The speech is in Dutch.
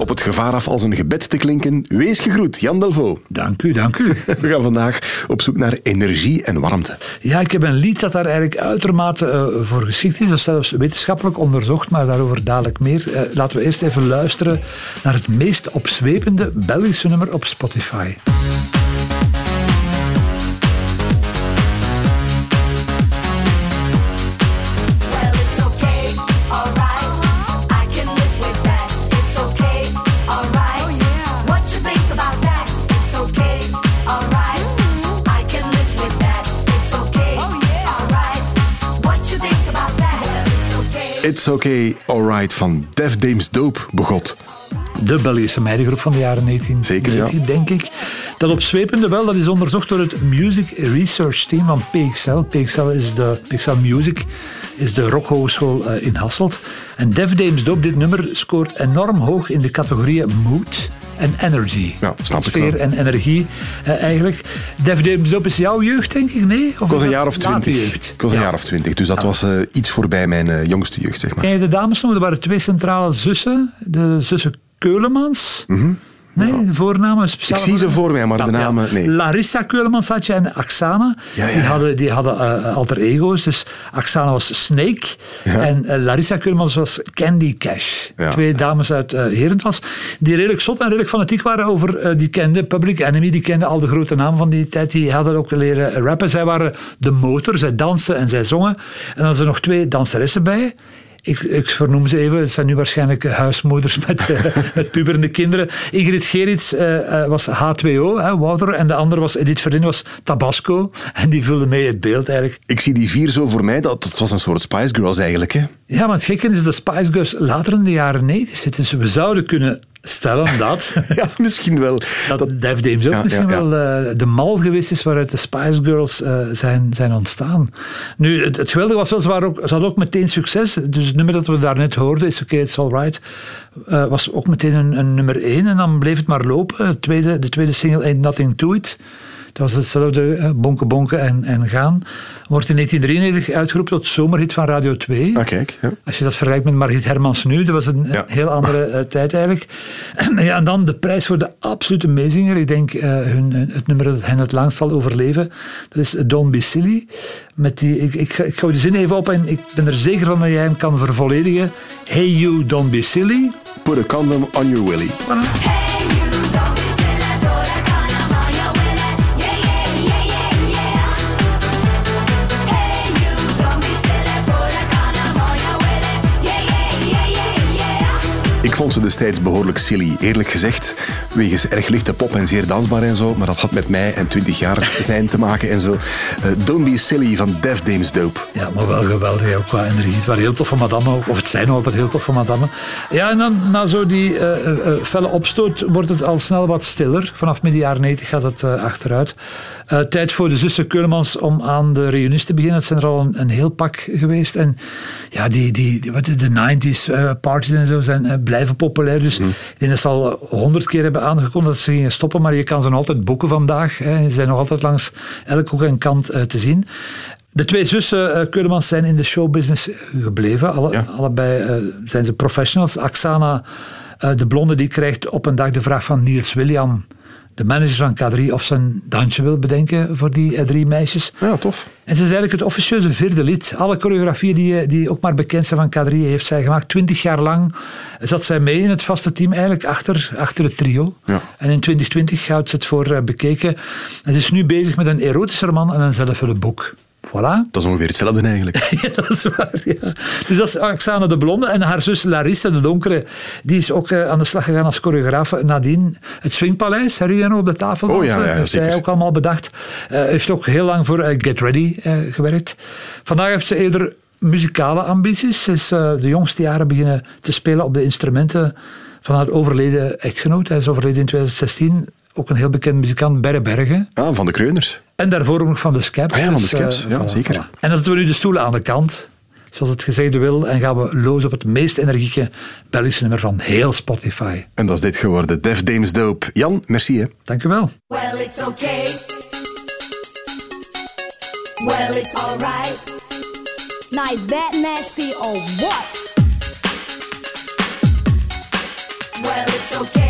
Op het gevaar af als een gebed te klinken, wees gegroet, Jan Delvo. Dank u, dank u. We gaan vandaag op zoek naar energie en warmte. Ja, ik heb een lied dat daar eigenlijk uitermate uh, voor geschikt is. Dat is zelfs wetenschappelijk onderzocht, maar daarover dadelijk meer. Uh, laten we eerst even luisteren naar het meest opzwepende Belgische nummer op Spotify. It's Okay Alright van Def Dames Dope begot. De Belgische meidengroep van de jaren 19, Zeker, ja. denk ik. Dat opzwepende wel, dat is onderzocht door het Music Research Team van PXL. PXL is de PXL Music is de rockhogeschool in Hasselt. En Def Dames Dope, dit nummer, scoort enorm hoog in de categorieën mood en energy. Ja, snap Sfeer ik wel. en energie uh, eigenlijk. Def Dames Dope is jouw jeugd, denk ik, nee? Of ik was een jaar of twintig. Ik was een ja. jaar of twintig, dus dat ja. was uh, iets voorbij mijn uh, jongste jeugd, zeg maar. Ken je de dames nog? Er waren twee centrale zussen. De zussen Keulemans. Mm -hmm. Nee, de voornamen speciaal. Ik zie ze voor mij, maar de namen, nee. Larissa Keulemans had je en Axana. Ja, ja. Die hadden, die hadden uh, alter ego's. Dus Axana was Snake en uh, Larissa Keulemans was Candy Cash. Twee dames uit uh, Herentals. Die redelijk zot en redelijk fanatiek waren over... die kenden Public Enemy, die kenden al de grote namen van die tijd. Die hadden ook leren rappen. Zij waren de motor, zij dansten en zij zongen. En dan zijn er nog twee danseressen bij. Ik, ik, vernoem ze even. Het zijn nu waarschijnlijk huismoeders met, uh, met puberende kinderen. Ingrid Gerits uh, uh, was H2O, hè. En de andere was, Edith Verdin was Tabasco. En die vulde mee het beeld eigenlijk. Ik zie die vier zo voor mij. Dat, dat was een soort Spice Girls eigenlijk. Hè? Ja, maar het gekke is dat Spice Girls later in de jaren 90 zitten. Dus we zouden kunnen stellen dat... ja, misschien wel. Dat, dat Def Dames ook ja, misschien ja, ja. wel uh, de mal geweest is waaruit de Spice Girls uh, zijn, zijn ontstaan. Nu, het, het geweldige was wel, ze, waren ook, ze hadden ook meteen succes. Dus het nummer dat we daarnet hoorden, Is Okay, It's Alright, uh, was ook meteen een, een, nummer één. En dan bleef het maar lopen. De tweede, de tweede single, Ain't Nothing To It... Dat was hetzelfde, eh, bonken, bonken en, en gaan. Wordt in 1993 uitgeroepen tot zomerhit van Radio 2. Ah, kijk. Ja. Als je dat vergelijkt met Margriet Hermans nu, dat was een, ja. heel andere uh, tijd eigenlijk. ja, en dan de prijs voor de absolute meezinger. Ik denk uh, hun, het nummer dat hen het langst zal overleven. Dat is Don't Be Silly. Met die, ik, ik, ik hou die zin even op en ik ben er zeker van dat jij hem kan vervolledigen. Hey you, don't be silly. Put a condom on your willy. Voilà. Vond ze destijds behoorlijk silly, eerlijk gezegd. Wegens erg lichte pop en zeer dansbaar en zo. Maar dat had met mij en 20 jaar zijn te maken en zo. Uh, Don't Be Silly van Def Dames Dope. Ja, maar wel geweldig qua energie. Het waren heel toffe madammen, of het zijn altijd heel toffe madammen. Ja, en dan na zo die uh, uh, felle opstoot wordt het al snel wat stiller. Vanaf midden jaren 90 gaat het achteruit. tijd voor de zussen Keulemans om aan de reunies te beginnen. Het zijn er al een, heel pak geweest. En ja, die, die, die wat, de 90s parties en zo zijn blijven populair. Dus mm. ik denk dat ze al honderd keer hebben aangekondigd dat ze gingen stoppen. Maar je kan ze nog altijd boeken vandaag. Hè. Ze zijn nog altijd langs elke hoek en kant te zien. De twee zussen uh, Keulemans zijn in de showbusiness gebleven. Alle, ja. Allebei uh, zijn ze professionals. Axana, de blonde, die krijgt op een dag de vraag van Niels William, de manager van K3, of ze een dansje wil bedenken voor die drie meisjes. Ja, tof. En ze is eigenlijk het officieuze vierde lied. Alle choreografieën die, die ook maar bekend zijn van K3 heeft zij gemaakt. Twintig jaar lang zat zij mee in het vaste team, eigenlijk achter, achter het trio. Ja. En in 2020 houdt ze het voor bekeken. En ze is nu bezig met een erotische roman en een zelfhulp boek. Voilà. Dat is ongeveer hetzelfde eigenlijk. ja, dat is waar. Ja. Dus dat is Axana de Blonde. En haar zus Larissa de Donkere, die is ook uh, aan de slag gegaan als choreograaf. Nadien het Swingpaleis, herinner je nog op de tafel? Oh ja, ja, heeft zij ook allemaal bedacht. Uh, heeft ook heel lang voor uh, Get Ready gewerkt. Vandaag heeft ze eerder muzikale ambities. Ze is de jongste jaren beginnen te spelen op de instrumenten van haar overleden echtgenoot. Hij is overleden in 2016 ook een heel bekend muzikant, Berbergen. Ah, van de Kreuners. En daarvoor ook nog van de Skeps. Ah ja, van de dus, Skeps, eh, ja, zeker. En dan zetten we nu de stoelen aan de kant, zoals het gezegde wil, en gaan we los op het meest energieke Belgische nummer van heel Spotify. En dat is dit geworden, Def Dames Dope. Jan, merci hè. Dank u wel. Well, it's okay. Well, it's alright. Nice that nasty or what? Well, it's okay.